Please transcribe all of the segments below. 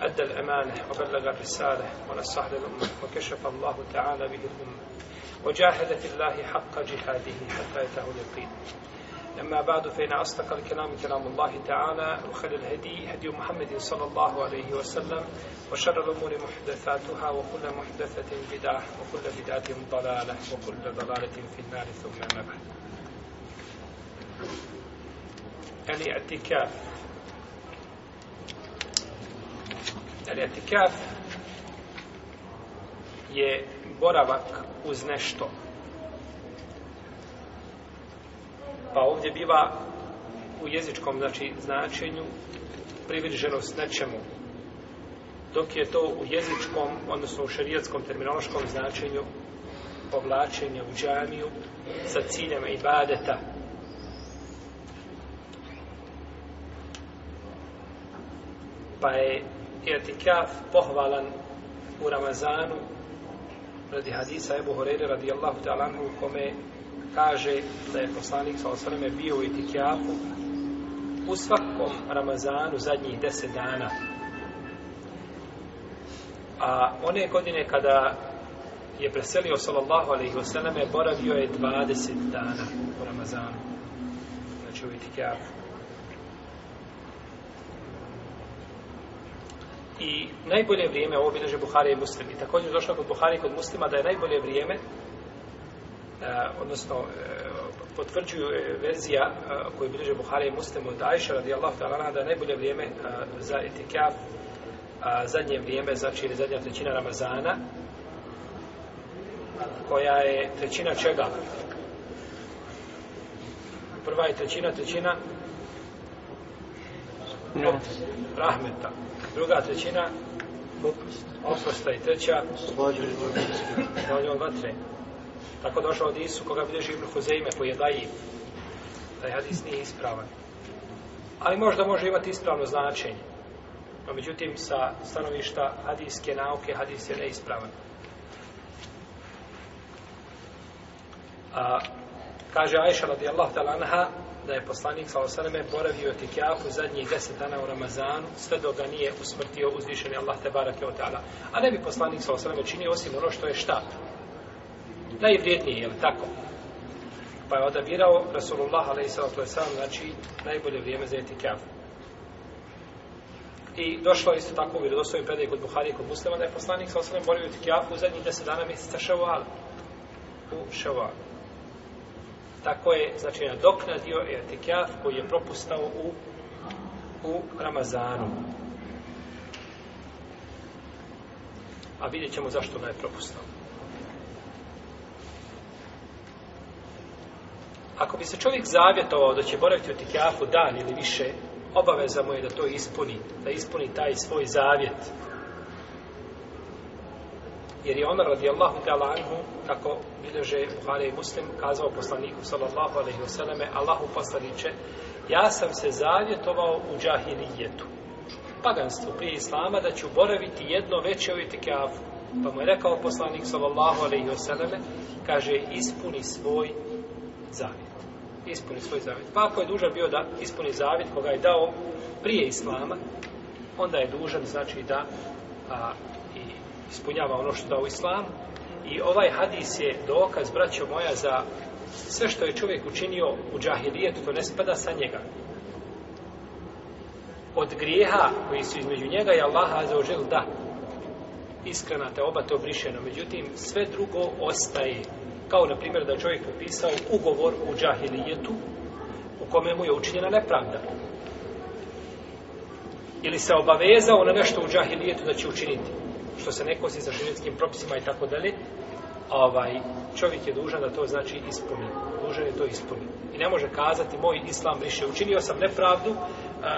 أدى الأمانة وبلغ الرسالة ونصح للأمة وكشف الله تعالى به الأمة وجاهد في الله حق جهاده حتى يتاه اليقين أما بعد فإن أصدق الكلام كلام الله تعالى وخل الهدي هدي محمد صلى الله عليه وسلم وشر الأمور محدثاتها وكل محدثة بدعة وكل بدعة ضلالة وكل ضلالة في النار ثم ما بعد الاعتكاف Al-etikaf je boravak uz nešto. Pa ovdje biva u jezičkom znači, značenju privrženost nečemu. Dok je to u jezičkom, odnosno u šarijetskom terminološkom značenju povlačenje u džamiju sa ciljem ibadeta. Pa je etikaf pohvalan u Ramazanu radi hadisa Ebu Horeyre radi Allahu Talanhu u kome kaže da je poslanik sa osvrame bio u etikafu u svakom Ramazanu zadnjih deset dana. A one godine kada je preselio sallallahu alaihi wasallam je boravio je 20 dana u Ramazanu. Znači u etikafu. I najbolje vrijeme ovo bilježe Buhari i Muslimi. Također došlo kod Buhari i kod Muslima da je najbolje vrijeme, eh, odnosno eh, potvrđuju eh, verzija eh, koju bilježe Buhari i Muslim od Ajša radijallahu ta'ala da je najbolje vrijeme eh, za etikaf, eh, zadnje vrijeme, znači ili zadnja trećina Ramazana, koja je trećina čega? Prva je trećina, trećina? Rahmeta. Rahmeta druga trećina oprosta i treća slađenje vatre tako došao od Isu koga bilježi Ibn Huzeime koji je daji taj hadis nije ispravan ali možda može imati ispravno značenje no međutim sa stanovišta hadijske nauke hadis je neispravan a kaže Aisha radijallahu ta'ala anha da je poslanik sa osaname boravio tikjafu zadnjih deset dana u Ramazanu, sve do ga nije usmrtio uzvišeni Allah te barake o A ne bi poslanik sa osaname činio osim ono što je štap. Najvrijednije, je li tako? Pa je odabirao Rasulullah, ali i sada to je sam, znači, najbolje vrijeme za etikjafu. I došlo isto tako u vjerodostojnoj predaj kod Buhari i kod muslima da je poslanik sa osnovim borio etikjafu u zadnjih deset dana mjeseca ševala. U ševala tako je, znači, nadoknadio etikjaf koji je propustao u, u Ramazanu. A vidjet ćemo zašto ga je propustao. Ako bi se čovjek zavjetovao da će boraviti u etikjafu dan ili više, obaveza mu je da to ispuni, da ispuni taj svoj zavjet jer je Omer radijallahu ta'ala anhu, tako bilože Buhari i Muslim, kazao poslaniku sallallahu alaihi wa sallame, Allahu poslaniće, ja sam se zavjetovao u džahilijetu, paganstvu prije Islama, da ću boraviti jedno veće u itikafu. Pa mu je rekao poslanik sallallahu alaihi wa sallame, kaže, ispuni svoj zavjet. Ispuni svoj zavjet. Pa ako je dužan bio da ispuni zavjet koga je dao prije Islama, onda je dužan, znači, da a, ispunjava ono što da u islam i ovaj hadis je dokaz braćo moja za sve što je čovjek učinio u džahilijetu to ne spada sa njega od grijeha koji su između njega i Allaha za ožel da iskrena te oba to brišeno međutim sve drugo ostaje kao na primjer da čovjek potpisao ugovor u džahilijetu u kome mu je učinjena nepravda ili se obavezao na nešto u džahilijetu da će učiniti što se ne kosi sa šerijetskim propisima i tako dalje, ovaj čovjek je dužan da to znači ispuni. Dužan je to ispuni. I ne može kazati moj islam više učinio sam nepravdu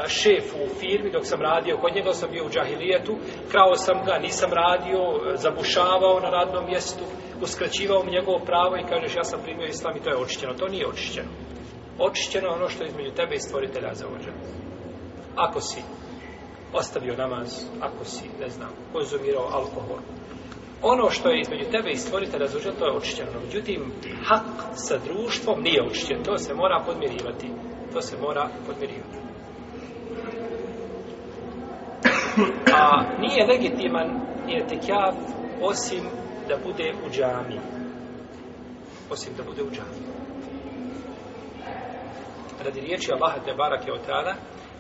šefu u firmi dok sam radio kod njega sam bio u džahilijetu krao sam ga, nisam radio zabušavao na radnom mjestu uskraćivao mu njegovo pravo i kažeš ja sam primio islam i to je očišćeno to nije očišćeno očišćeno je ono što je između tebe i stvoritelja za ovo ako si ostavio namaz, ako si, ne znam, konzumirao alkohol. Ono što je između tebe i stvoritelja zaužel, to je očišćeno. Međutim, hak sa društvom nije očišćen. To se mora podmirivati. To se mora podmirivati. A nije legitiman, nije tekjav, osim da bude u džami. Osim da bude u džami. Radi riječi Allaha Tebara Keotana,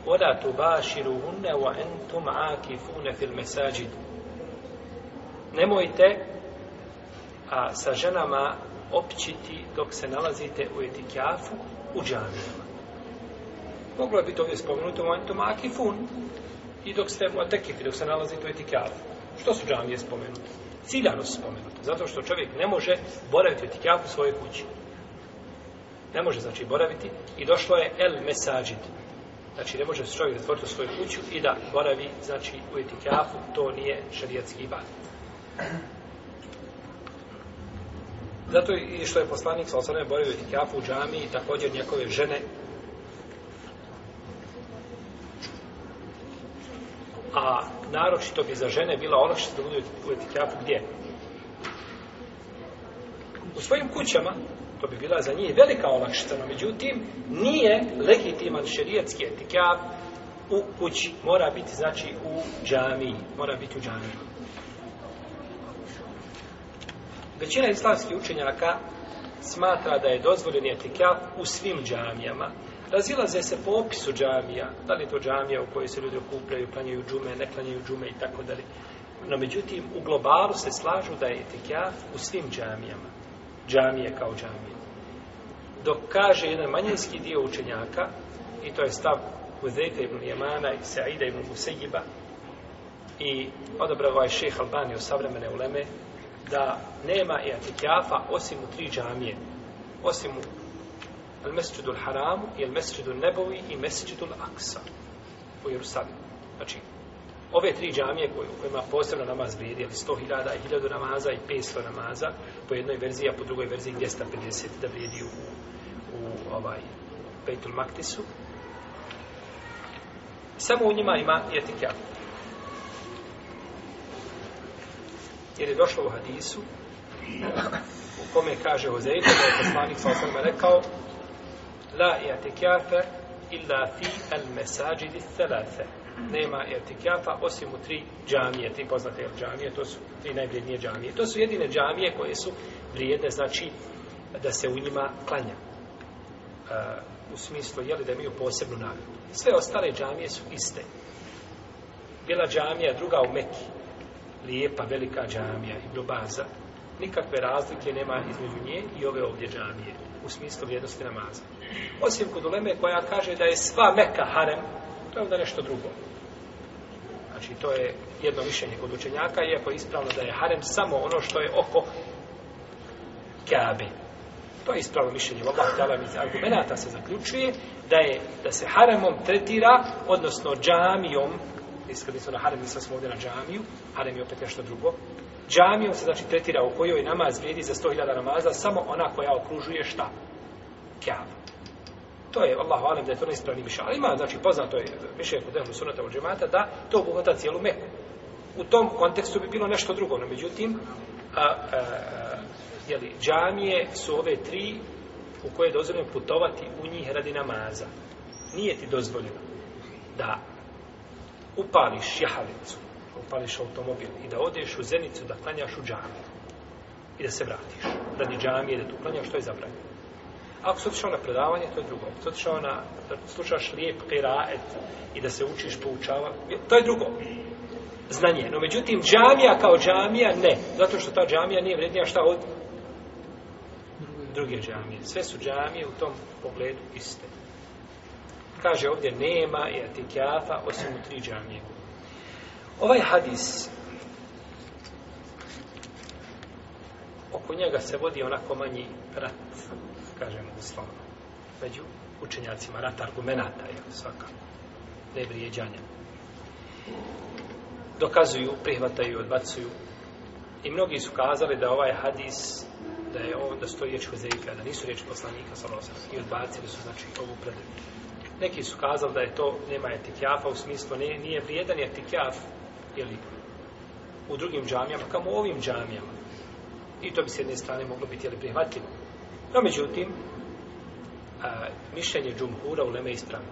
ولا تباشرهن وانتم عاكفون في المساجد nemojte a sa ženama općiti dok se nalazite u etikjafu u džamijama. Moglo je biti ovdje spomenuto momentu makifun i dok ste u etikjafu, dok se nalazite u etikjafu. Što su džamije spomenute? Ciljano su spomenute, zato što čovjek ne može boraviti u etikjafu svoje kući. Ne može, znači, boraviti i došlo je el mesađit. Znači, ne može se čovjek zatvoriti u svoju kuću i da boravi, znači, u etikafu, to nije šarijatski ibadet. Zato i što je poslanik sa osnovne boravio u etikafu u džami i također njegove žene. A naročito bi za žene bila olakšća da budu u etikafu gdje? U svojim kućama, To bi bila za njih velika olakšica, no međutim, nije legitiman šerijetski etikav u kući. Mora biti, znači, u džamiji. Mora biti u džamiji. Većina islamskih učenjaka smatra da je dozvoljen etikav u svim džamijama. Razilaze se po opisu džamija, da li je to džamija u kojoj se ljudi okupljaju, klanjaju džume, ne klanjaju džume i tako dalje. No međutim, u globalu se slažu da je etikav u svim džamijama džamije kao džamije. Dok kaže jedan manjinski dio učenjaka, i to je stav Uzejta ibn Jemana i Saida ibn Usejiba, i odobrao ovaj šeh Albani u savremene uleme, da nema i atikjafa osim u tri džamije, osim u El Mesjidu Haramu, El Mesjidu Nebovi i Mesjidu Aksa u Jerusalimu. Znači, ove tri džamije koje, u kojima posebno namaz vrijedi, ali 100.000 i 1.000 namaza i 500 namaza, po jednoj verziji, a po drugoj verziji 250 da vrijedi u, u ovaj Bejtul Maktisu. Samo u njima ima etikja. Jer je došlo u hadisu u kome kaže Hozeita da je poslanik sa osrme rekao La etikjafe illa fi al mesajidi thalatheh nema etikjafa osim u tri džamije, tri poznate jel, džamije, to su tri najvrijednije džamije. To su jedine džamije koje su vrijedne, znači da se u njima klanja. E, u smislu, jeli da imaju posebnu nagradu. Sve ostale džamije su iste. Bila džamija druga u Meki, lijepa, velika džamija i dobaza, nikakve razlike nema između nje i ove ovdje džamije u smislu vrijednosti namaza. Osim kod uleme koja kaže da je sva meka harem, to je onda nešto drugo. Znači, to je jedno mišljenje kod učenjaka, iako je ispravno da je harem samo ono što je oko Kaabe. To je ispravno mišljenje. Ovo je dala iz argumenta, se zaključuje da je da se haremom tretira, odnosno džamijom, iskada su na harem, nisam smo ovdje na džamiju, harem je opet nešto drugo, džamijom se znači tretira u kojoj namaz vrijedi za 100.000 namaza, samo ona koja okružuje šta? Kaabe. To je, Allah valim, da je to na ispravni mišal. Ima, znači, poznato je više kod ehlu sunata od džemata da to obuhvata cijelu meku. U tom kontekstu bi bilo nešto drugo, no međutim, a, a, a, jeli, džamije su ove tri u koje je dozvoljeno putovati u njih radi namaza. Nije ti dozvoljeno da upališ jahalicu, upališ automobil i da odeš u zenicu da klanjaš u džamiju i da se vratiš. Radi džamije da tu klanjaš, to je zabranjeno. Ako se na predavanje, to je drugo. Ako se otišao na, da slušaš lijep kiraet i da se učiš, poučava, to je drugo. Znanje. No, međutim, džamija kao džamija, ne. Zato što ta džamija nije vrednija šta od druge džamije. Sve su džamije u tom pogledu iste. Kaže, ovdje nema i atikjafa, osim u tri džamije. Ovaj hadis, oko njega se vodi onako manji rat, kažem, slavno. Među učenjacima rat argumenata, je svakako. Ne vrijeđanja. Dokazuju, prihvataju, odbacuju. I mnogi su kazali da ovaj hadis, da je ovo, da su to riječ Huzeifa, da nisu riječ poslanika, slavno sam. I odbacili su, znači, ovu predaju. Neki su kazali da je to, nema etikjafa, u smislu nije, nije vrijedan etikjaf, ili u drugim džamijama, kao u ovim džamijama. I to bi s jedne strane moglo biti ali prihvatljivo. No, međutim, a, mišljenje džumhura u leme ispravni.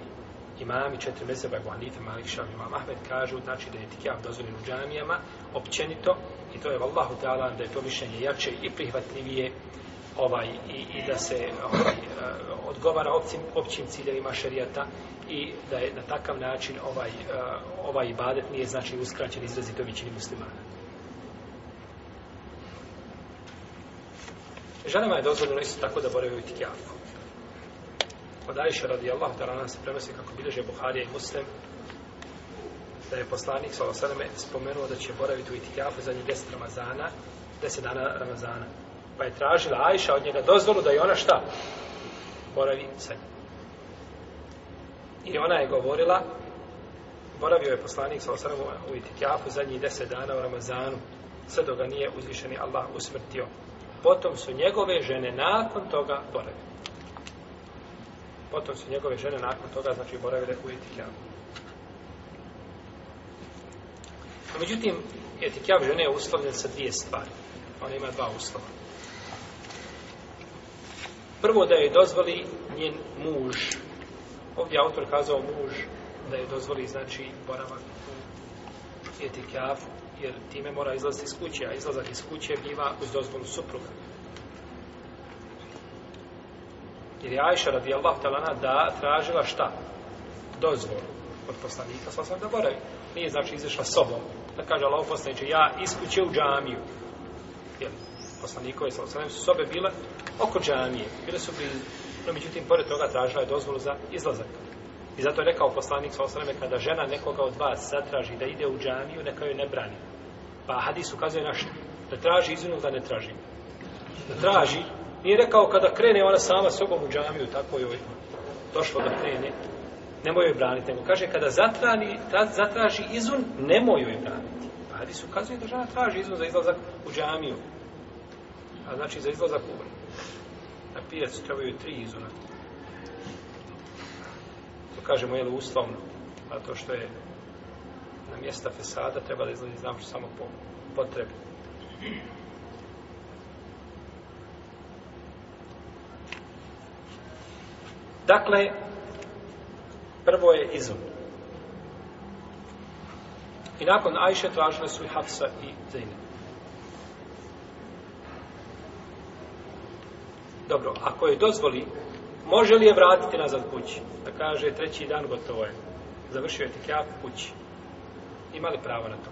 Imami četiri mezeba, Ebu Hanife, Malik Šam, Imam Ahmed kažu, znači da je etikijav dozvoljen u džamijama, općenito, i to je vallahu ta'ala, da je to mišljenje jače i prihvatljivije, ovaj, i, i da se ovaj, eh, odgovara općim, općim ciljevima šarijata i da je na takav način ovaj, eh, ovaj ibadet nije znači uskraćen izrazito većini muslimana. Ženama je dozvoljeno isto tako da boraju u itikijafu. Od Ajše radi Allah, da nas se prenosi kako bilježe Buharija i Muslim, da je poslanik sa Osaname spomenuo da će boraviti u itikafu za njih deset Ramazana, deset dana Ramazana. Pa je tražila Ajša od njega dozvolu da je ona šta? Boravi sa njim. I ona je govorila, boravio je poslanik sa Osaname u itikafu za njih deset dana u Ramazanu, sve do ga nije uzvišeni Allah usmrtio. Potom su njegove žene nakon toga boravili potom su njegove žene nakon toga, znači, boravile u etikjavu. A međutim, etikjav žene je uslovljen sa dvije stvari. Ona ima dva uslova. Prvo da je dozvoli njen muž. Ovdje autor kazao muž da je dozvoli, znači, boravak u etikjavu, jer time mora izlaziti iz kuće, a izlazak iz kuće biva uz dozvolu supruga. Jer je Ajša radijallahu talana da tražila šta? Dozvolu od poslanika sa osam da boravi. Nije znači izašla sobom. Da kaže Allah poslaniče, ja iskuće u džamiju. Jer poslanikove sa osam su sobe bile oko džamije. Bile su blizu. No, međutim, pored toga tražila je dozvolu za izlazak. I zato je rekao poslanik sa osam kada žena nekoga od vas zatraži da ide u džamiju, neka joj ne brani. Pa hadis ukazuje na što? Da traži izvinu, da ne traži. Da traži, Nije rekao kada krene ona sama sobom u džamiju, tako je došlo da krene, nemoj joj braniti. Nego kaže, kada zatrani, zatraži izun, nemoj joj braniti. Pa hadis ukazuje da žena traži izun za izlazak u džamiju. A znači za izlazak u vrlo. Na pijacu trebaju tri izuna. To kažemo, jel, uslovno. A to što je na mjesta fesada, treba da izlazi, znam što samo po potrebi. Dakle, prvo je izum. I nakon Ajše tražile su i Hafsa i Zainab. Dobro, ako je dozvoli, može li je vratiti nazad kući? Da kaže, treći dan gotovo je. Završio je tikjav kući. Ima li pravo na to?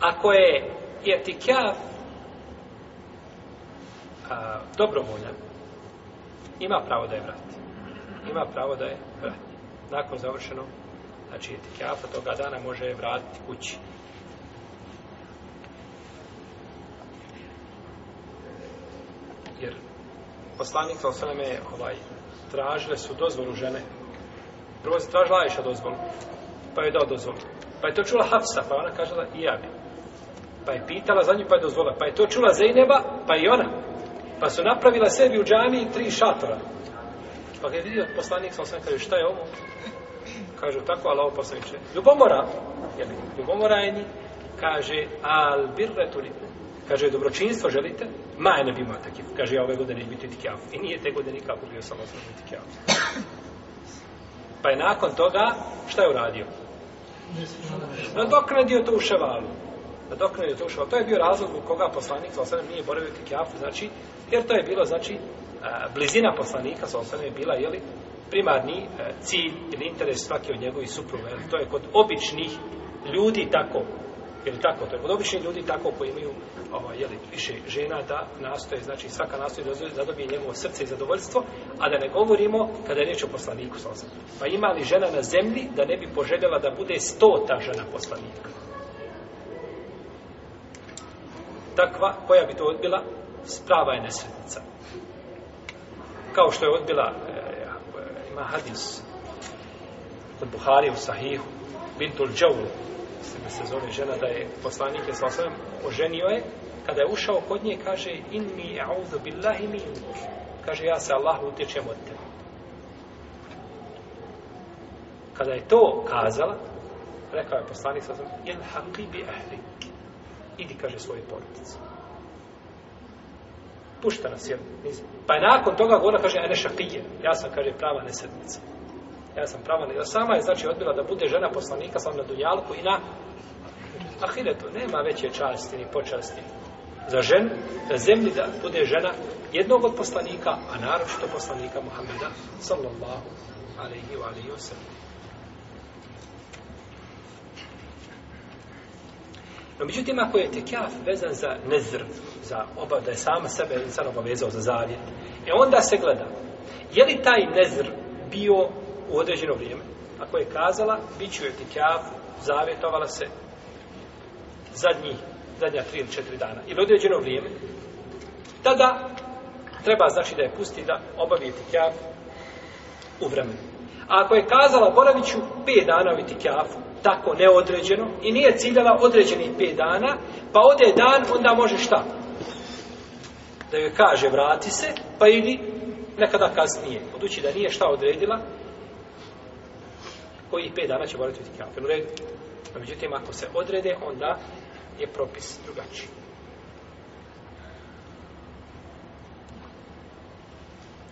Ako je, je tikjav a, dobrovoljan, ima pravo da je vrati. Ima pravo da je vrati. Nakon završenog, znači etikafa toga dana može je vratiti kući. Jer poslanik sa osaleme je ovaj, tražile su dozvolu žene. Prvo se tražila Aisha dozvolu, pa je dao dozvolu. Pa je to čula Hafsa, pa ona kažela i ja bi. Pa je pitala za nju, pa je dozvola. Pa je to čula Zeyneba, pa i ona. Pa su napravila sebi u džami tri šatora. Pa kad je vidio poslanik, sam sam kaže, šta je ovo? Kažu tako, Allaho poslaniče. Ljubomora, jel, ljubomora je njih, kaže, al birre Kaže, dobročinstvo želite? Ma ne bi imao takiv. Kaže, ja ove godine neću biti tikav. I nije te godine nikako bio samo sam biti tikav. Pa je nakon toga, šta je uradio? Nadoknadio to u ševalu da dok ne je to ušao. To je bio razlog u koga poslanik sa osanem nije boravio ti kjafu, znači, jer to je bilo, znači, e, blizina poslanika sa osanem je bila, jeli, primarni e, cilj ili interes svaki od njegovih supruga, jer to je kod običnih ljudi tako, jer tako, to je kod običnih ljudi tako koji imaju, ovo, jeli, više žena da nastoje, znači svaka nastoje da zadobije njegovo srce i zadovoljstvo, a da ne govorimo kada je riječ o poslaniku sa osanem. Pa ima li žena na zemlji da ne bi poželjela da bude stota žena poslanika? takva koja bi to odbila, sprava je nesretnica. Kao što je odbila, e, ima hadis od Buhari u Sahihu, Bintul Džavu, mislim da se zove žena da je poslanik, je sa osvijem, oženio je, kada je ušao kod nje, kaže, in mi audu billahi min, kaže, ja se Allah utječem od tebe. Kada je to kazala, rekao je poslanik, sa osvijem, jel haqibi ahlik, idi, kaže svoje porodice. Pušta nas, jel? Pa je nakon toga govora, kaže, a ne šakije. Ja sam, kaže, prava nesednica. Ja sam prava nesednica. Sama je, znači, odbila da bude žena poslanika sam na Dunjalku i na Ahiretu. Nema veće časti ni počasti za žen, za zemlji da bude žena jednog od poslanika, a naročito poslanika Muhammeda, sallallahu alaihi wa alaihi wa sallam. No, međutim, ako je tekjaf vezan za nezr, za oba, da je sama sebe insan obavezao za zavijet, e onda se gleda, je li taj nezr bio u određeno vrijeme? Ako je kazala, bit ću je tekjaf, zavjetovala se zadnji, zadnja tri ili četiri dana, ili određeno vrijeme, tada treba, znači, da je pusti da obavije tekjaf u vremenu. A ako je kazala, boravit ću pet dana u tekjafu, tako neodređeno i nije ciljala određenih pet dana, pa ode dan, onda može šta? Da joj kaže vrati se, pa ili nekada kasnije. Odući da nije šta odredila, koji pet dana će morati biti kafir. A međutim, ako se odrede, onda je propis drugačiji.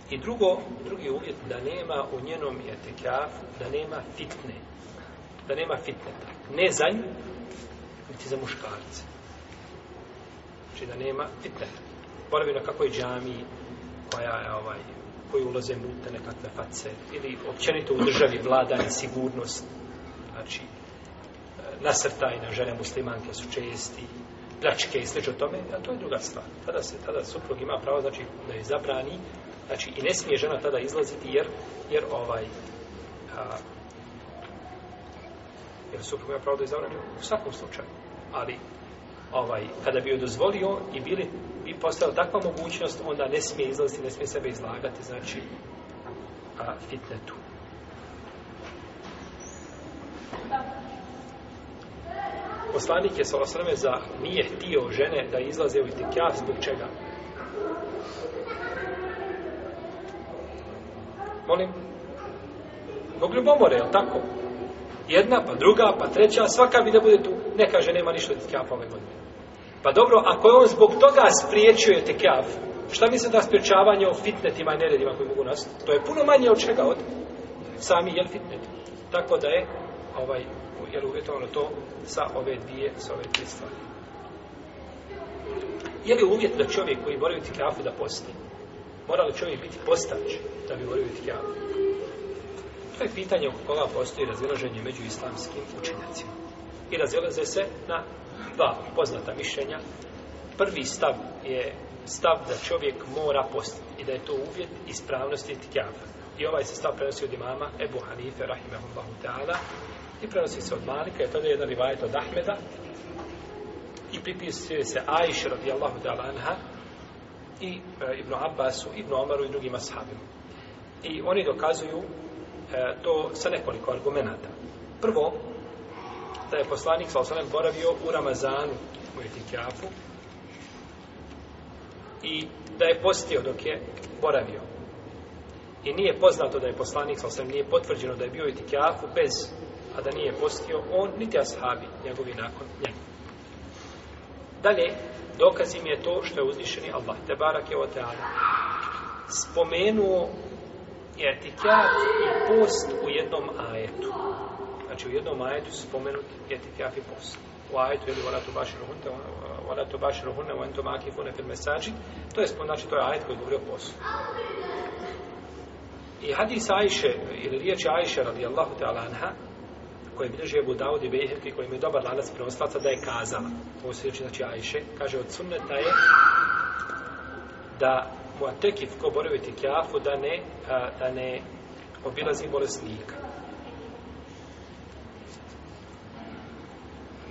I drugo, drugi uvjet, da nema u njenom etikafu, da nema fitne, da nema fitneta. Ne za nju, niti za muškarce. Znači da nema fitneta. Poravi na kakvoj džami koja je ovaj, koji ulaze mute nekakve face, ili općenito u državi vlada nesigurnost, znači e, nasrtaj na žene muslimanke su česti, pljačke i slično tome, a to je druga stvar. Tada se tada suprug ima pravo znači, da je zabrani, znači i ne smije žena tada izlaziti jer, jer ovaj, a, jer suprug ima pravo da izabrane u svakom slučaju. Ali, ovaj, kada bi joj dozvolio i bili, bi postao takva mogućnost, onda ne smije izlaziti, ne smije sebe izlagati, znači, a, fitnetu. Poslanik je svala sveme za nije htio žene da izlaze u itikjas, zbog čega? Molim? Zbog ljubomore, je li tako? jedna, pa druga, pa treća, svaka bi da bude tu, ne kaže, nema ništa tekaf ove godine. Pa dobro, ako je on zbog toga spriječio je tekaf, šta misle da spriječavanje o fitnetima i neredima koji mogu nas, to je puno manje od čega od sami jel fitnet. Tako da je, ovaj, jel uvjetovano to sa ove dvije, sa ove dvije stvari. Je li uvjet da čovjek koji boraju tekafu da posti, mora li čovjek biti postavić da bi boraju tekafu? je pitanje oko koga postoji razilaženje među islamskim učenjacima. I razilaze se na dva poznata mišljenja. Prvi stav je stav da čovjek mora postiti i da je to uvjet ispravnosti tikjava. I ovaj se stav prenosi od imama Ebu Hanife, rahimahullahu ta'ala, i prenosi se od Malika, je tada jedan rivajet od Ahmeda, i pripisuje se Aisha radijallahu ta'ala anha, i e, Ibnu Abbasu, Ibnu Omaru i drugim ashabima. I oni dokazuju e, to sa nekoliko argumenta. Prvo, da je poslanik sa osanem boravio u Ramazanu u Etikjafu i da je postio dok je boravio. I nije poznato da je poslanik sa osanem nije potvrđeno da je bio u Etikjafu bez, a da nije postio on, niti ashabi njegovi nakon njega. Dalje, dokazim je to što je uzvišeni Allah, te barak je o teada, spomenuo etikaf i post u jednom ajetu. Znači u jednom ajetu se spomenut etikaf i post. U ajetu je li vola to baš rohunte, vola to baš rohunte, vola to maki fune fil mesađi. To je, znači, to je ajet koji govori o postu. I hadis Ajše, ili riječ Ajše, radijallahu ta'ala anha, koje bilježi Ebu Dawud i Bejherki, koji mi je dobar lanac prenoslaca da je kazala. Ovo se riječi, znači Ajše, kaže od sunneta je da u atekif, ko boravi tekiafu, da ne, a, da ne obilazi bolesnika.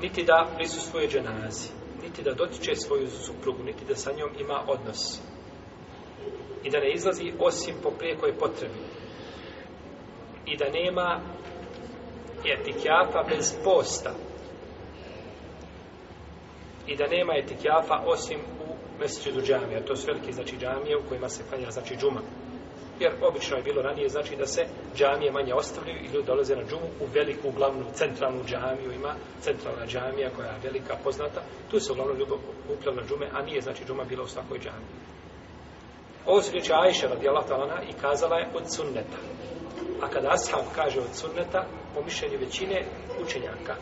Niti da prisustuje dženazi, niti da dotiče svoju suprugu, niti da sa njom ima odnos. I da ne izlazi osim po prije koje potrebi. I da nema etikjafa bez posta. I da nema etikjafa osim mjeseću džamija, to su velike znači džamije u kojima se klanja znači džuma. Jer obično je bilo ranije znači da se džamije manje ostavljaju i ljudi dolaze na džumu u veliku glavnu centralnu džamiju, ima centralna džamija koja je velika poznata, tu se uglavnom ljudi kupljali na džume, a nije znači džuma bila u svakoj džamiji. Ovo su riječi Ajše radijallahu ta'ala i kazala je od sunneta. A kada Ashab kaže od sunneta, po mišljenju većine učenjaka,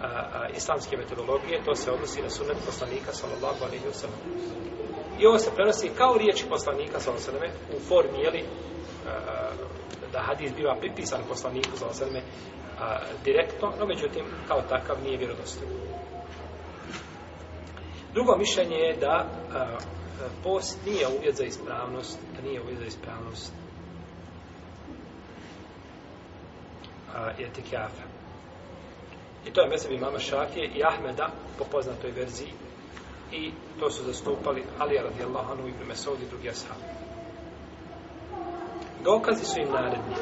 a, a, islamske metodologije, to se odnosi na sunet poslanika sallallahu alaihi wa sallam. I ovo se prenosi kao riječi poslanika sallallahu alaihi wa sallam, u formi, jeli, a, da hadis biva pripisan poslaniku sallallahu alaihi wa sallam, a, direktno, no međutim, kao takav nije vjerodostan. Drugo mišljenje je da a, post nije uvjet za ispravnost, da nije uvjet za ispravnost a, etikafe. I to je mesebi mama Šafije i Ahmeda po poznatoj verziji. I to su zastupali Ali radijallahu anhu i Mesaud i drugi ashabi. Dokazi su im naredni.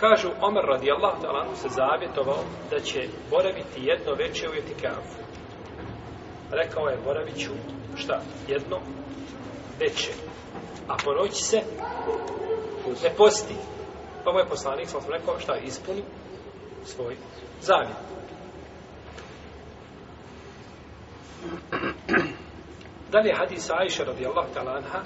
Kažu, Omer radijallahu anhu se zavjetovao da će boraviti jedno veće u etikafu. Rekao je, boravit ću, šta, jedno veće. A po noći se ne posti. Pa moj poslanik, sam rekao, šta, ispuni svoj zavjet. Dalje hadis Aisha radijallahu ta'ala anha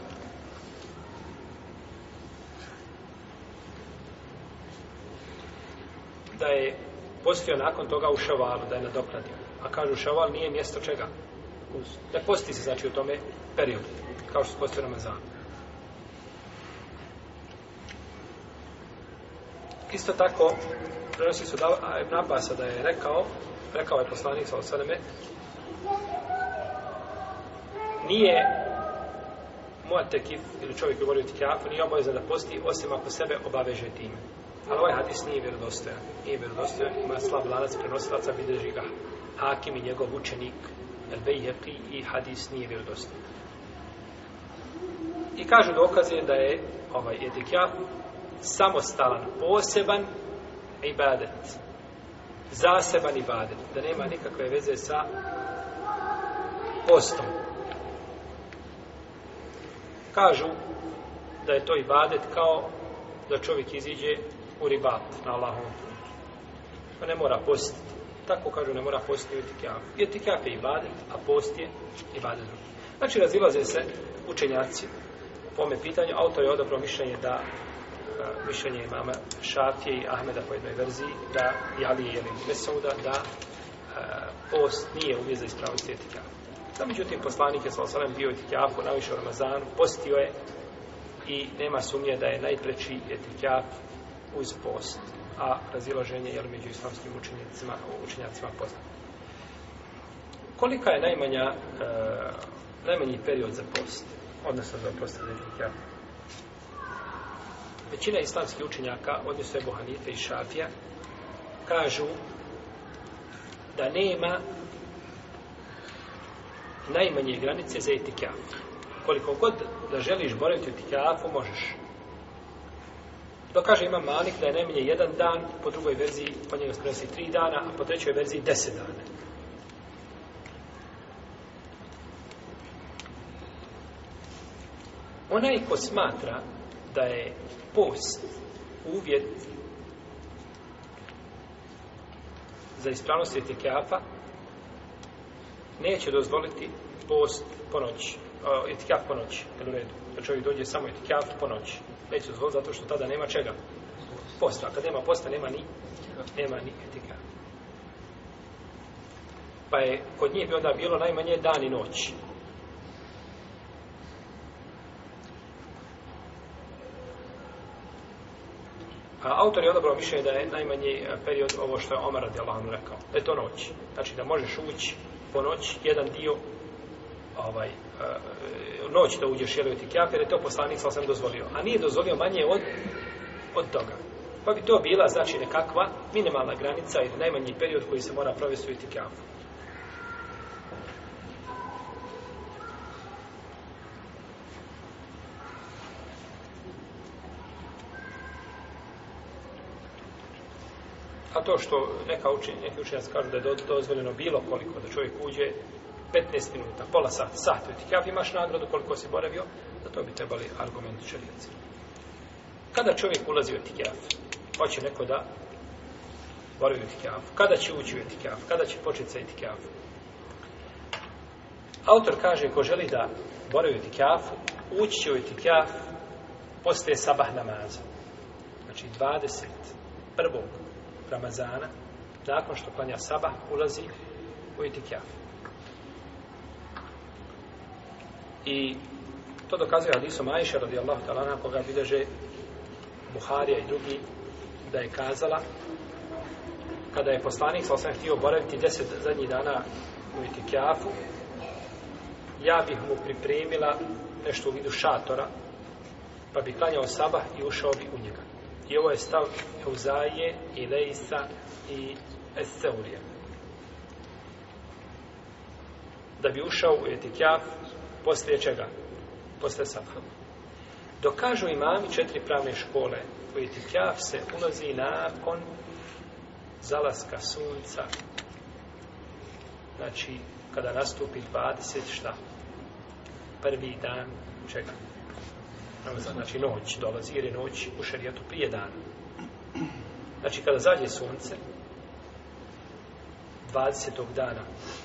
da je postio nakon toga u ševalu, da je nadoknadio. A kažu, ševal nije mjesto čega? Ne posti se, znači, u tome periodu, kao što se postio Ramazan. Isto tako, prenosi su da Ibn Abbas da je rekao, rekao je poslanik sa osaleme, nije moja tekif, ili čovjek koji voli u nije obavezan da posti, osim ako sebe obaveže time. Ali ovaj hadis nije vjerodostojan. Nije vjerodostojan, ima slab lanac, prenosilaca, bideži ga. Hakim i njegov učenik, el bejeqi i hadis nije vjerodostojan. I kažu dokaze da je ovaj etikja samostalan, poseban ibadet. Zaseban ibadet. Da nema nikakve veze sa postom. Kažu da je to ibadet kao da čovjek iziđe u ribat na Allahom. Pa ne mora postiti. Tako kažu, ne mora postiti u etikijaf. I etikijaf je ibadet, a post je ibadet drugi. Znači, razilaze se učenjaci po ome pitanju. Autor je odobro mišljenje da mišljenje imama Šafije i Ahmeda po jednoj verziji da i Ali je jelim Mesouda da a, post nije uvijez za ispravnosti etika. Da, međutim, poslanik je svala sallam bio etikjafu, najviše u Ramazanu, postio je i nema sumnje da je najpreći etikjaf uz post, a razilaženje je među islamskim učenjacima, učenjacima poznato. Kolika je najmanja, e, najmanji period za post, odnosno za post za etikjafu? većina islamskih učenjaka, odnosno Ebu Hanife i Šafija, kažu da nema najmanje granice za etikaf. Koliko god da želiš boraviti u etikafu, možeš. Dokaže ima Malik da je najmanje jedan dan, po drugoj verziji po njega sprenosi tri dana, a po trećoj verziji deset dana. Onaj ko smatra da je post uvjet za ispravnost etikafa neće dozvoliti post po noći, etikaf po noći, kad u redu. Kad čovjek dođe samo etikaf po noći, neće dozvoliti zato što tada nema čega. Posta, a kad nema posta, nema ni, nema ni etikaf. Pa je kod njih bi onda bilo najmanje dan i noć. autor je odabrao mišljenje da je najmanji e, period ovo što je Omar radi Allahom rekao. Da je to noć. Znači da možeš ući po noć jedan dio ovaj, uh, noć da uđeš jer je ti kjap, jer je to poslanik sam dozvolio. A nije dozvolio manje od, od toga. Pa bi to bila znači nekakva minimalna granica ili najmanji period koji se mora provesti u itikjafu. to što neka učenje, neki učenjaci kažu da je dozvoljeno bilo koliko da čovjek uđe 15 minuta, pola sata, sat, sat kaf, imaš nagradu koliko si boravio, za to bi trebali argumenti čelijaci. Kada čovjek ulazi u etikaf, hoće neko da boravi u etikaf, kada će ući u etikaf, kada će početi sa etikaf. Autor kaže, ko želi da boravi u etikaf, ući će u etikaf, postaje sabah namaza. Znači, 20 prvog Ramazana, nakon što klanja Saba, ulazi u itikjaf. I to dokazuje Hadisom Aisha radijallahu talana, koga bideže Buharija i drugi, da je kazala kada je poslanik sa osam htio boraviti deset zadnjih dana u itikjafu, ja bih mu pripremila nešto u vidu šatora, pa bi klanjao sabah i ušao bi u njega. I ovo je stav Heuzaje i Leisa i Esteurija. Da bi ušao u etikjav poslije čega? Poslije Safa. Dokažu imami četiri pravne škole. U etikjav se ulazi nakon zalaska sunca. Znači, kada nastupi 20 šta? Prvi dan čega? namaza, znači noć dolazi, jer je noć u šarijetu prije dana. Znači, kada zađe sunce, 20. dana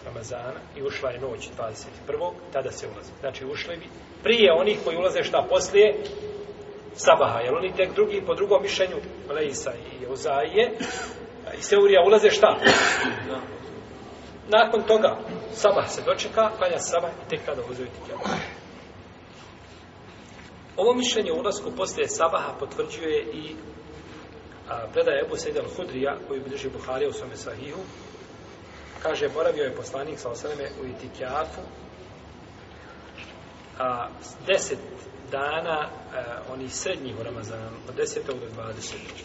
Ramazana i ušla je noć 21. tada se ulazi. Znači, ušli bi prije onih koji ulaze šta poslije Sabaha, jer oni tek drugi po drugom mišljenju Leisa i Ozaije i Seurija ulaze šta? Nakon toga Sabah se dočeka, kada Sabah i tek tada ulaze u Ovo mišljenje u ulazku poslije sabaha potvrđuje i a, predaje Ebu Sejdel Hudrija, koji bliži Buharija u svome sahihu. Kaže, boravio je poslanik sa osaleme u Itikjafu. A, deset dana, a, oni srednji u Ramazanu, od desetog do dvadesetog.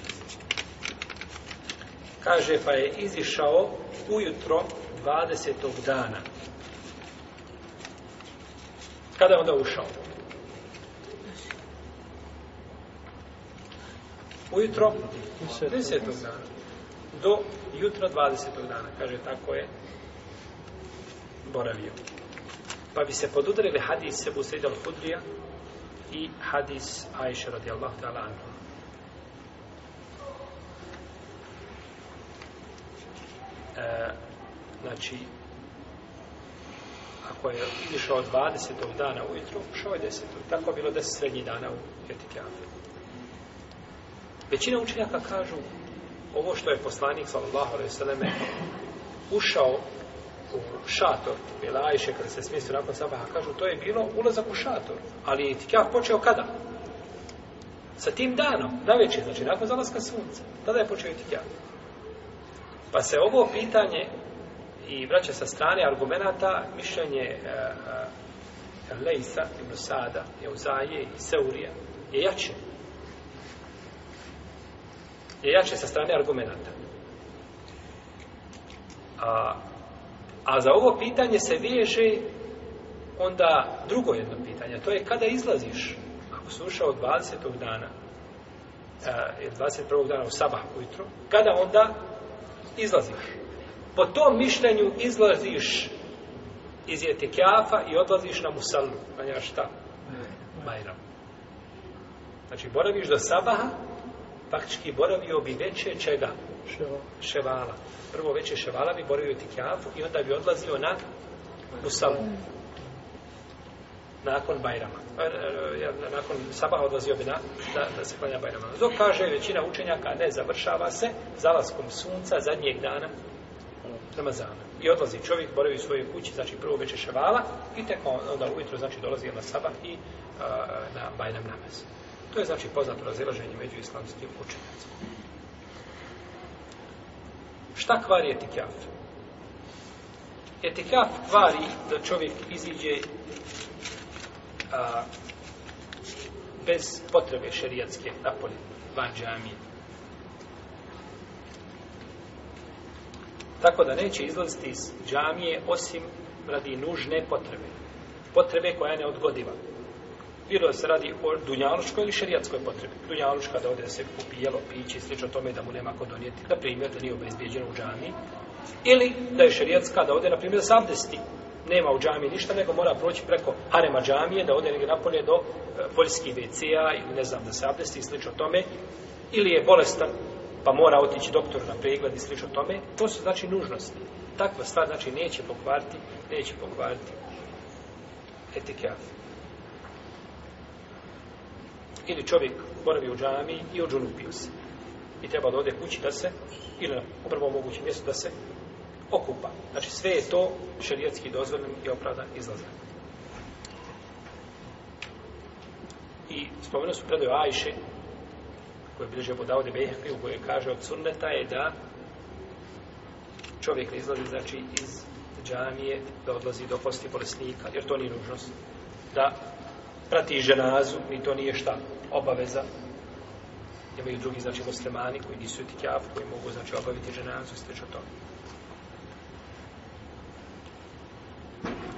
Kaže, pa je izišao ujutro dvadesetog dana. Kada je onda ušao? ujutro 10. dana do jutra 20. dana kaže tako je boravio pa bi se podudarili hadis Ebu Sejid al-Hudrija i hadis Aisha radijallahu ta'ala anhu e, znači ako je išao 20. dana ujutru, šao je 10. Tako je bilo 10 srednjih dana u Etikjavu. Većina učenjaka kažu ovo što je poslanik sallallahu alejhi ve selleme ušao u šator Belajše kada se smjestio nakon sabaha, kažu to je bilo ulazak u šator, ali je itikaf počeo kada? Sa tim danom, na večer, znači nakon zalaska sunca, tada je počeo itikaf. Pa se ovo pitanje i vraća sa strane argumenta mišljenje uh, e, uh, e, Leisa i Musada, Jauzaje i Seurija je jače je jače sa strane argumenta. A, a za ovo pitanje se veže onda drugo jedno pitanje, to je kada izlaziš, ako si ušao 20. dana, e, 21. dana u sabah ujutru, kada onda izlaziš? Po tom mišljenju izlaziš iz etikjafa i odlaziš na musallu. Na njaš šta? Bajram. Znači, boraviš do sabaha, faktički boravio bi veće čega? Ševala. ševala. Prvo veće ševala bi boravio tikjafu i onda bi odlazio na Musalu. Nakon Bajrama. Pa, e, nakon Sabaha odlazio bi na, da, da se klanja Bajrama. Zog kaže većina učenjaka ne završava se zalaskom sunca zadnjeg dana Ramazana. I odlazi čovjek, boravi u svojoj kući, znači prvo veće ševala i tek onda ujutro znači dolazi na Sabah i a, na Bajram namaz to je znači poznato razilaženje među islamskim učenjacima. Šta kvari etikaf? Etikaf kvari da čovjek iziđe a, bez potrebe šerijatske napolje, van džamije. Tako da neće izlaziti iz džamije osim radi nužne potrebe. Potrebe koja je neodgodiva. odgodiva bilo da se radi o dunjaluškoj ili šerijatskoj potrebi. Dunjaluška da ode da se kupi jelo, piće, slično tome da mu nema ko donijeti, na primjer da nije obezbijeđeno u džami, ili da je šerijatska da ode, na primjer, da se abdesti. Nema u džami ništa, nego mora proći preko harema džamije, da ode negdje napolje do e, poljskih WC-a ili ne znam da se abdesti, slično tome, ili je bolestan, pa mora otići doktoru na pregled i slično tome, to su znači nužnosti. Takva stvar znači neće pokvariti, neće pokvariti etikafe ili čovjek boravi u džami i odžunupio se. I treba da ode kući da se, ili na prvom mogućem mjestu da se okupa. Znači sve je to šarijetski dozvoljen i opravdan izlazak. I spomenu su predaju Ajše, koje bliže bodavde Bejhekli, u kojoj kaže od sunneta je da čovjek ne izlazi, znači, iz džamije da odlazi do posti bolesnika, jer to nije nužnost da prati ženazu, ni to nije šta obaveza. Imaju drugi, znači, muslimani koji nisu itikav, koji mogu, znači, obaviti ženazu i sveče to.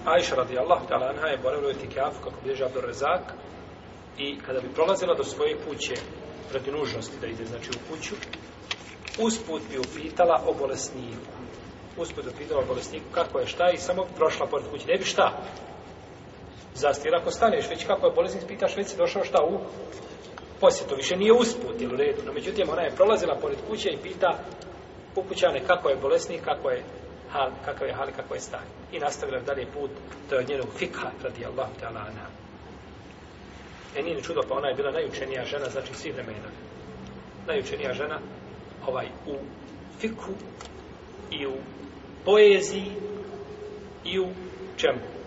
Aisha radijallahu ta'ala anha je boravila u itikav kako bliže Abdur Rezak i kada bi prolazila do svoje kuće proti nužnosti da ide, znači, u kuću, usput bi upitala o bolesniku. Usput bi upitala o bolesniku kako je, šta je i samo bi prošla pored kuće. Ne bi šta, zastir. Ako staneš, već kako je bolesnik, pitaš, već si došao šta u posjetu. Više nije usput, jel u redu. No, međutim, ona je prolazila pored kuće i pita upućane kako je bolesnik, kako je hal, kakav je hal, kako je stan. I nastavila dalje put, to je od njenog fikha, radi Allah, te Allah, na. E nije ni čudo, pa ona je bila najučenija žena, znači svi vremena. Najučenija žena, ovaj, u fiku i u poeziji i u čemu?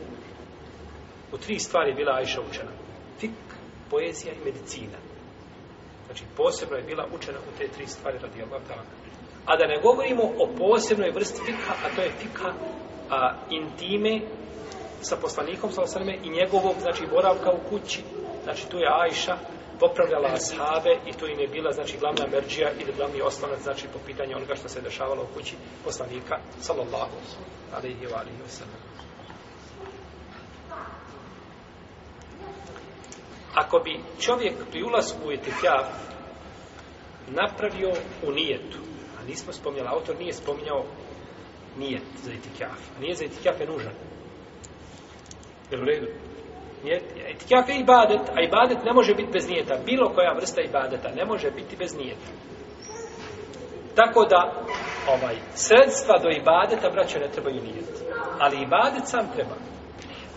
U tri stvari bila Ajša učena. Fik, poezija i medicina. Znači, posebno je bila učena u te tri stvari radi Allah ta'ala. A da ne govorimo o posebnoj vrsti fikha, a to je fikha a, intime sa poslanikom, sa osrme, i njegovog, znači, boravka u kući. Znači, tu je Ajša popravljala ashave i to im je bila, znači, glavna merđija ili glavni oslonac, znači, po pitanju onoga što se dešavalo u kući poslanika, sallallahu alaihi wa alaihi wa sallam. Ako bi čovjek pri ulazku u etikav napravio u nijetu, a nismo spominjali, autor nije spominjao nijet za etikav. A nije za etikav je nužan. Je u redu? Nijet, etikav je ibadet, a ibadet ne može biti bez nijeta. Bilo koja vrsta ibadeta ne može biti bez nijeta. Tako da, ovaj, sredstva do ibadeta, braćo, ne trebaju nijeti. Ali ibadet sam treba.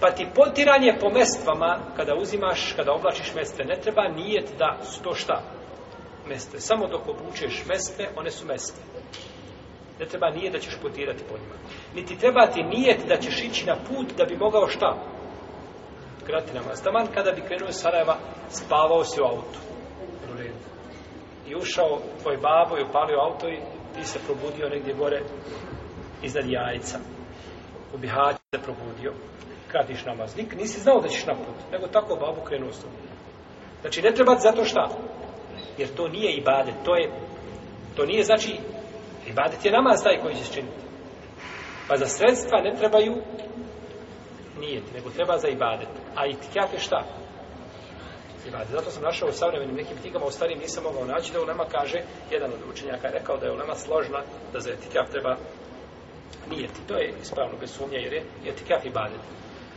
Pa ti potiranje po mestvama, kada uzimaš, kada oblačiš mestve, ne treba nijet da su to šta? Mestve. Samo dok obučeš mestve, one su mestve. Ne treba nijet da ćeš potirati po njima. Niti treba ti nijet da ćeš ići na put da bi mogao šta? Krati namaz. Taman kada bi krenuo iz Sarajeva, spavao si u autu. I ušao tvoj babo i upalio auto i ti se probudio negdje gore iznad jajca. U Bihaću se probudio skratiš namaz. Nik, nisi znao da ćeš naput, nego tako babu krenuo sam. Znači, ne treba zato šta? Jer to nije ibadet, to je, to nije znači, ibadet je namaz taj koji ćeš činiti. Pa za sredstva ne trebaju nijeti, nego treba za ibadet. A i tikat je šta? Ibadet. Zato sam našao u savremenim nekim knjigama, u starim nisam mogao naći da ulema kaže, jedan od učenjaka je rekao da je ulema složna, da za etikaf treba nijeti. To je ispravno bez sumnja, jer je etikaf ibadet.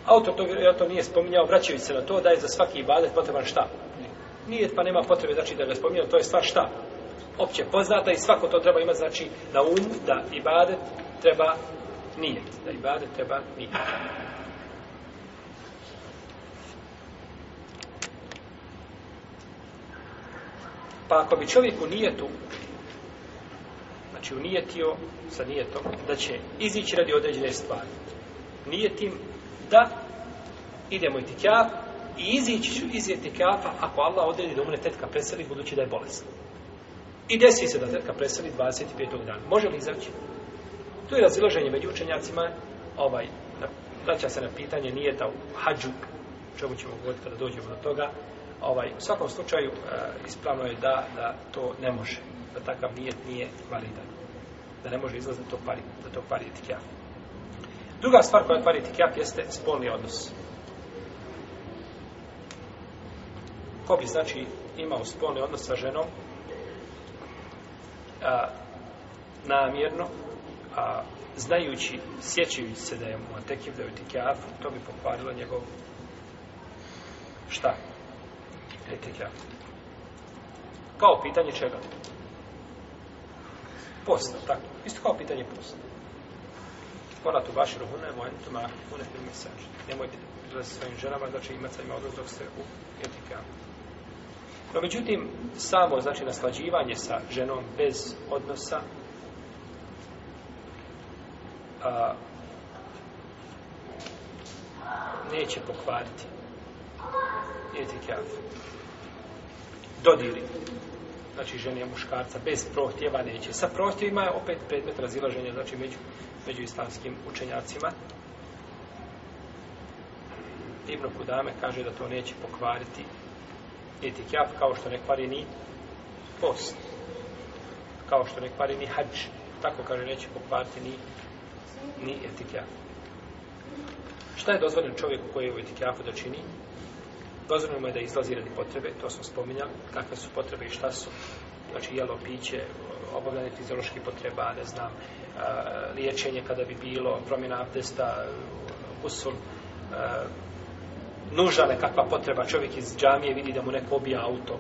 Autor to, ja to nije spominjao, vraćajući se na to da je za svaki ibadet potreban šta? Nije, pa nema potrebe znači da ga spominjao, to je stvar šta? Opće poznata i svako to treba imati znači na um da ibadet treba nije, da ibadet treba nije. Pa ako bi čovjek u nijetu, znači unijetio sa nijetom, da će izići radi određene stvari, nije tim da idemo itikaf i izići ću iz itikafa ako Allah odredi da umre tetka preseli budući da je bolest. I desi se da tetka preseli 25. dana. Može li izaći? Tu je razilaženje među učenjacima ovaj, vraća se na pitanje nije da u hađu čemu ćemo govoriti kada dođemo do toga ovaj, u svakom slučaju uh, ispravno je da, da to ne može da takav nije, nije validan da ne može izlaziti to pari, da to pari etikafa. Druga stvar koja otvara itikaf jeste spolni odnos. Ko bi znači imao spolni odnos sa ženom a, namjerno, a znajući, sjećaju se da je mu atekiv da je itikaf, to bi pokvarilo njegov šta? Itikaf. Kao pitanje čega? Posta, tako. Isto kao pitanje posta. Fala tu baš rohuna, moj entum a hune fil misaž. Nemojte da se svojim ženama, znači imat sa ima odnos dok ste u etikama. No, međutim, samo, znači, naslađivanje sa ženom bez odnosa, a, neće pokvariti etikaf. Dodiri. Znači, žene muškarca bez prohtjeva neće. Sa prohtjevima je opet predmet razilaženja, znači, među, među islamskim učenjacima. Ibn Kudame kaže da to neće pokvariti niti kjap, kao što ne kvari ni post. Kao što ne kvari ni hađ. Tako kaže, neće pokvariti ni, ni etikjap. Šta je dozvoljeno čovjeku koji je u etikjapu da čini? Dozvoljeno je da izlazi radi potrebe, to smo spominjali, kakve su potrebe i šta su. Znači, jelo, piće, obavljanje fizioloških potreba, ne znam, e, liječenje kada bi bilo, promjena abdesta, usul, e, nuža nekakva potreba. Čovjek iz džamije vidi da mu neko obija auto.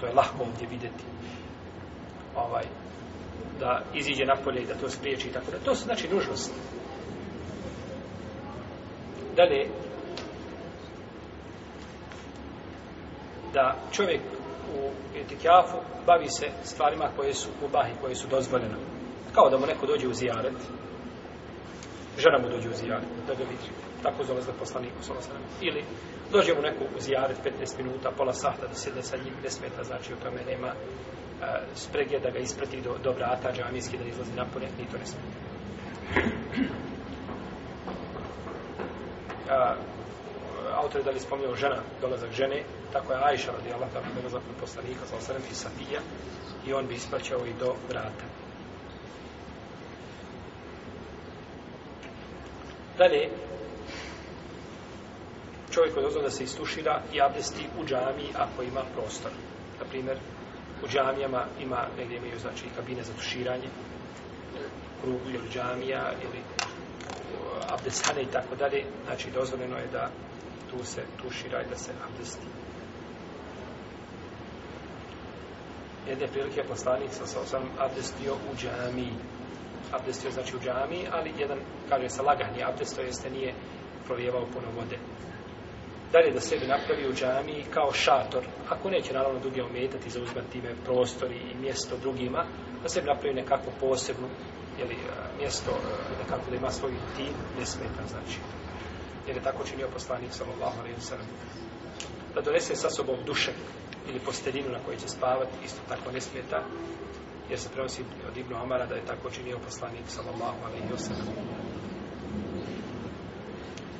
To je lahko ovdje videti. Ovaj, da iziđe napolje i da to spriječi i tako da. To su znači nužnosti. Dalje, da čovjek u etikjafu, bavi se stvarima koje su u bahi, koje su dozvoljene. Kao da mu neko dođe u zijaret, žena mu dođe u zijaret, da ga vidi. Tako zove za poslaniku, sa osanem. Ili dođe mu neko u zijaret 15 minuta, pola sahta da sjede sa njim, ne smeta, znači u tome nema uh, sprege da ga isprati do, do vrata, džamijski da izlazi napune, ni to ne smeta. Uh, autor je da li spomnio žena, dolazak žene, tako je Ajša radi Allah, tako je dolazak poslanika, sa osrem i Safija, i on bi ispraćao i do vrata. Dalje, čovjek koji dozvao da se istušira i abdesti u džami ako ima prostor. Na primjer, u džamijama ima, negdje imaju, znači, kabine za tuširanje, krugu ili džamija, ili abdeshane i tako dalje, znači dozvoljeno je da tu se tušira i da se abdesti. Jedne prilike je poslanik sa sam abdestio u džami. Abdestio znači u džami, ali jedan, kaže se, lagani abdest, to jeste nije provijevao puno vode. Dalje da sebi napravi u džami kao šator, ako neće naravno drugi ometati za uzmat time prostori i mjesto drugima, da sebi napravi nekako posebnu jeli, mjesto nekako da ima svoj tim, ne smeta, znači. Jer je tako činio poslanik, sallallahu alaihi wa da donese sa sobom dušek ili posteljinu na kojoj će spavati, isto tako ne smeta, jer se prenosi od Ibnu Amara da je tako činio poslanik, sallallahu alaihi wa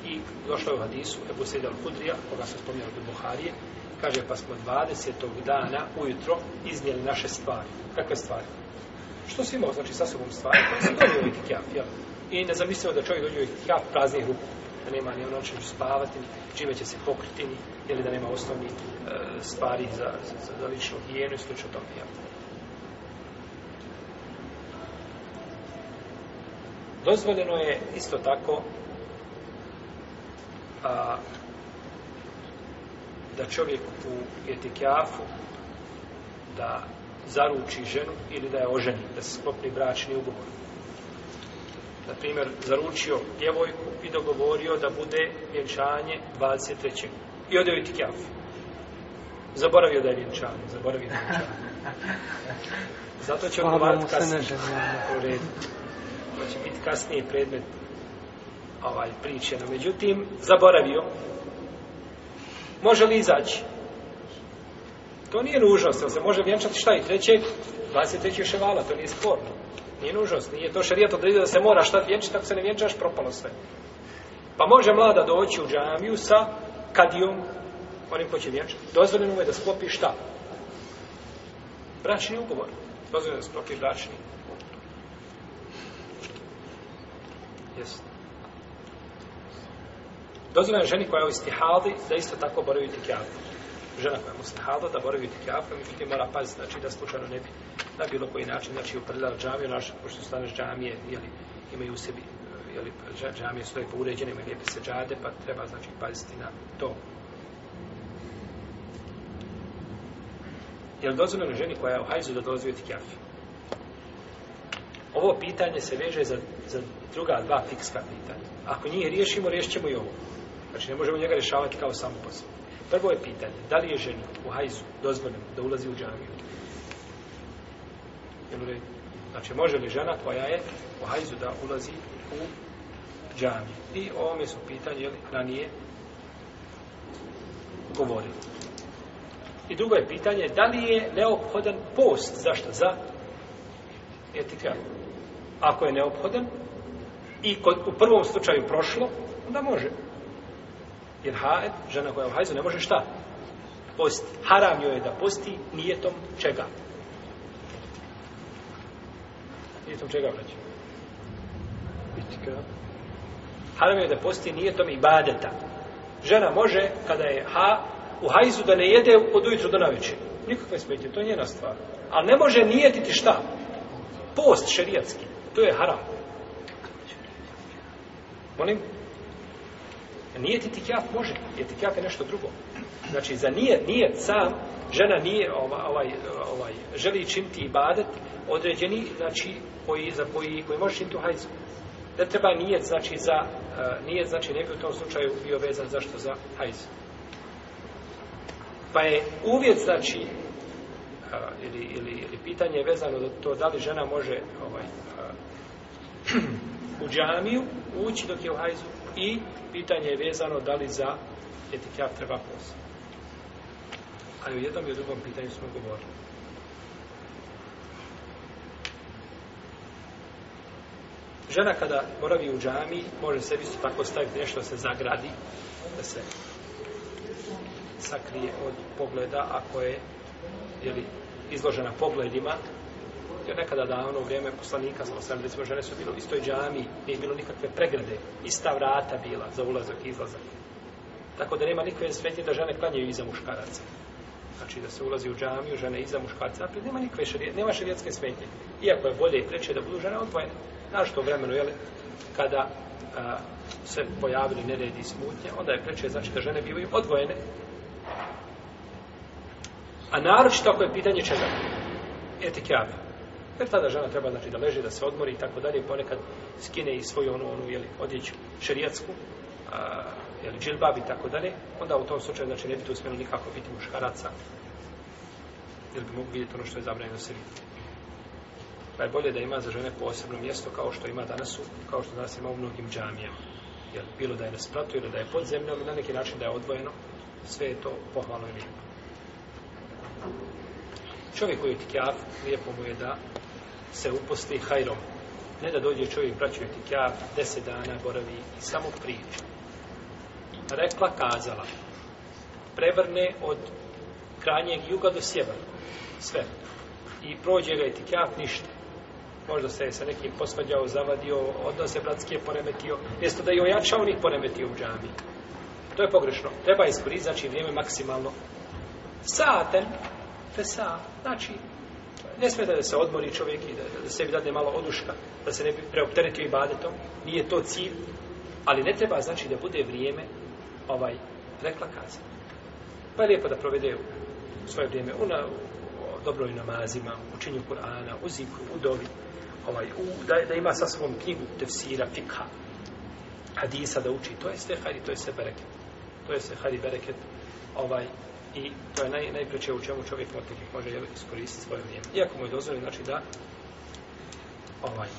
I došlo je u hadisu, Ebu Sejda al-Kudrija, koga se spomnio od Buharije, kaže, pa smo 20. dana ujutro iznijeli naše stvari. Kakve stvari? što si imao, znači, sa sobom stvari, koji pa si dođe u itikjaf, ovaj jel? I ne zamislio da čovjek dođe u itikjaf ovaj praznih ruku, da nema ni ono čemu spavati, ni čime će se pokriti, ni, ili da nema osnovni uh, e, stvari za, za, za ličnu higijenu i slično tome, jel? Dozvoljeno je isto tako a, da čovjek u etikjafu da zaruči ženu ili da je oženi, da se sklopni bračni ugovor. Na primjer, zaručio djevojku i dogovorio da bude vjenčanje 23. I odeo i tikjav. Zaboravio da je vjenčanje, zaboravio da je vjenčanje. Zato će odgovarati kasnije. To će biti kasniji predmet ovaj priče. Međutim, zaboravio. Može li izaći? To nije nužnost, jer se može vjenčati šta i treće, 23. ševala, to nije sporno. Nije nužnost, nije to šarijat odredio da se mora šta vjenčati, ako se ne vjenčaš, propalo sve. Pa može mlada doći u džamiju sa kadijom, onim ko će vjenčati. Dozvoljeno mu je da sklopi šta? Bračni ugovor. Dozvoljeno da sklopi bračni Jesu. Dozvoljeno je ženi koja je u istihadi da isto tako boraju i tikijavu žena koja je mustahaba da boravi u tikjafu, mi ti mora paziti, znači da slučajno ne bi na bilo koji način, znači uprljala džamiju, naš, pošto stane džamije, jeli, imaju u sebi, jeli, džamije su lijepo uređene, imaju lijepe se džade, pa treba, znači, paziti na to. Je li dozvoljeno ženi koja je u hajzu da dolazi u tikjafu? Ovo pitanje se veže za, za druga dva fikska pitanja. Ako njih riješimo, riješit ćemo i ovo. Znači, ne možemo njega rješavati kao samo po sebi. Prvo je pitanje, da li je žena u hajzu dozvoljena da ulazi u džamiju? Jel li, znači, može li žena koja je u hajzu da ulazi u džamiju? I o ovome su pitanje, jel, ranije govorili. I drugo je pitanje, da li je neophodan post, zašto? Za etika. Ako je neophodan i kod, u prvom slučaju prošlo, onda može. Jer haed, žena koja je u hajzu, ne može šta? Posti. Haram joj je da posti nijetom čega. Nijetom čega, braći? Itka. Haram joj je da posti nijetom ibadeta. Žena može, kada je ha, u hajzu da ne jede od ujutru do navječe. Nikakve smetje, to je njena stvar. Ali ne može nijetiti šta? Post šerijatski. To je haram. Molim? Molim? nijet i tikjaf može, jer tikjaf je nešto drugo. Znači, za nijet, nijet sam, žena nije ovaj, ovaj, ovaj želi činti ibadet određeni, znači, koji, za koji, koji može činti u hajzu. Ne treba nijet, znači, za, uh, nijet, znači, ne bi u tom slučaju bio vezan zašto za hajzu. Pa je uvjet, znači, uh, ili, ili, ili pitanje je vezano da to da li žena može ovaj, uh, u džamiju ući dok je u hajzu, i pitanje je vezano da li za etikav treba post. Ali u jednom i u drugom pitanju smo govorili. Žena kada boravi u džami, može sebi isto tako staviti nešto da se zagradi, da se sakrije od pogleda, ako je jeli, izložena pogledima, prenosio nekada davno u vrijeme poslanika, znao sam, recimo žene su bilo u istoj džami, nije bilo nikakve pregrade, ista vrata bila za ulazak i izlazak. Tako da nema nikakve svetlje da žene klanjaju iza muškaraca. Znači da se ulazi u džamiju, žene iza muškaraca, a nema nikakve šarijet, nema šarijetske svetlje. Iako je bolje i preče da budu žene odvojene. Znaš to vremenu, jel, kada a, se pojavili neredi i smutnje, onda je preče, znači da žene bivaju odvojene. A naročito ako je pitanje čega? Etike abe. Jer tada žena treba znači, da leži, da se odmori i tako dalje, ponekad skine i svoju onu, onu jeli, odjeću šerijatsku, ili džilbab i tako dalje, onda u tom slučaju znači, ne bi tu smjelo nikako biti muškaraca, jer bi mogu vidjeti ono što je zabranjeno se vidjeti. Pa je bolje da ima za žene posebno mjesto kao što ima danas, u, kao što danas ima u mnogim džamijama. Jel, bilo da je na spratu ili da je pod zemljom, na neki način da je odvojeno, sve je to pohvalno i lijepo. Čovjek koji je tikav, lijepo mu je da se uposti hajrom. Ne da dođe čovjek, braćuje ti kja, deset dana boravi i samo priđe. Rekla, kazala, prevrne od krajnjeg juga do sjevera, sve. I prođe ga i ti kja, ništa. Možda se je sa nekim posvađao, zavadio, odnose bratske poremetio, mjesto da je ojačao, nih poremetio u džami. To je pogrešno. Treba iskoristiti, znači vrijeme maksimalno. Saten, fesa, znači ne smeta da se odmori čovjek i da, da sebi dade malo oduška, da se ne preopteretio i badetom, nije to cilj, ali ne treba znači da bude vrijeme ovaj preklakazan. Pa je lijepo da provede u svoje vrijeme u, na, u, u dobroj namazima, u činju Kur'ana, u zikru, u dovi, ovaj, u, da, da ima sa svom knjigu tefsira, fikha, hadisa da uči, to je sve hajri, to je sve bereket. To je sve hajri bereket, ovaj, i to je naj, najpreće u čemu čovjek motivnik može jel, iskoristiti svoje vrijeme. Iako mu je dozvoljeno, znači da ovaj, e,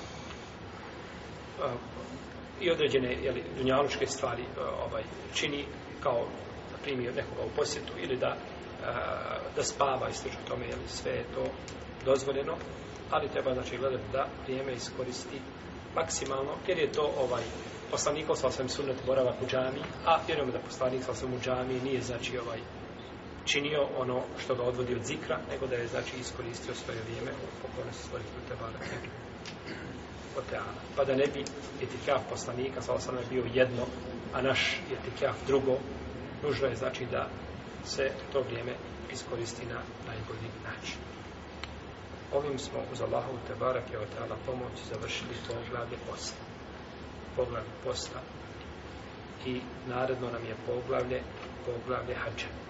i određene jel, dunjalučke stvari e, ovaj, čini kao da primi nekoga u posjetu ili da e, da spava i slično tome, jel, sve je to dozvoljeno, ali treba znači gledati da vrijeme iskoristi maksimalno, jer je to ovaj poslanik sa sam sunnet boravak u džami, a vjerujemo da poslanik sa sam u džami nije znači ovaj činio ono što ga odvodi od zikra, nego da je znači iskoristio svoje vrijeme u pokornosti svoje pute barake oteana. Pa da ne bi etikav poslanika, sa osam je bio jedno, a naš etikav drugo, nužno je znači da se to vrijeme iskoristi na najbolji način. Ovim smo uz Allahovu te barake oteana pomoć završili poglavlje posla. Poglavlje posla i naredno nam je poglavlje poglavlje hađana.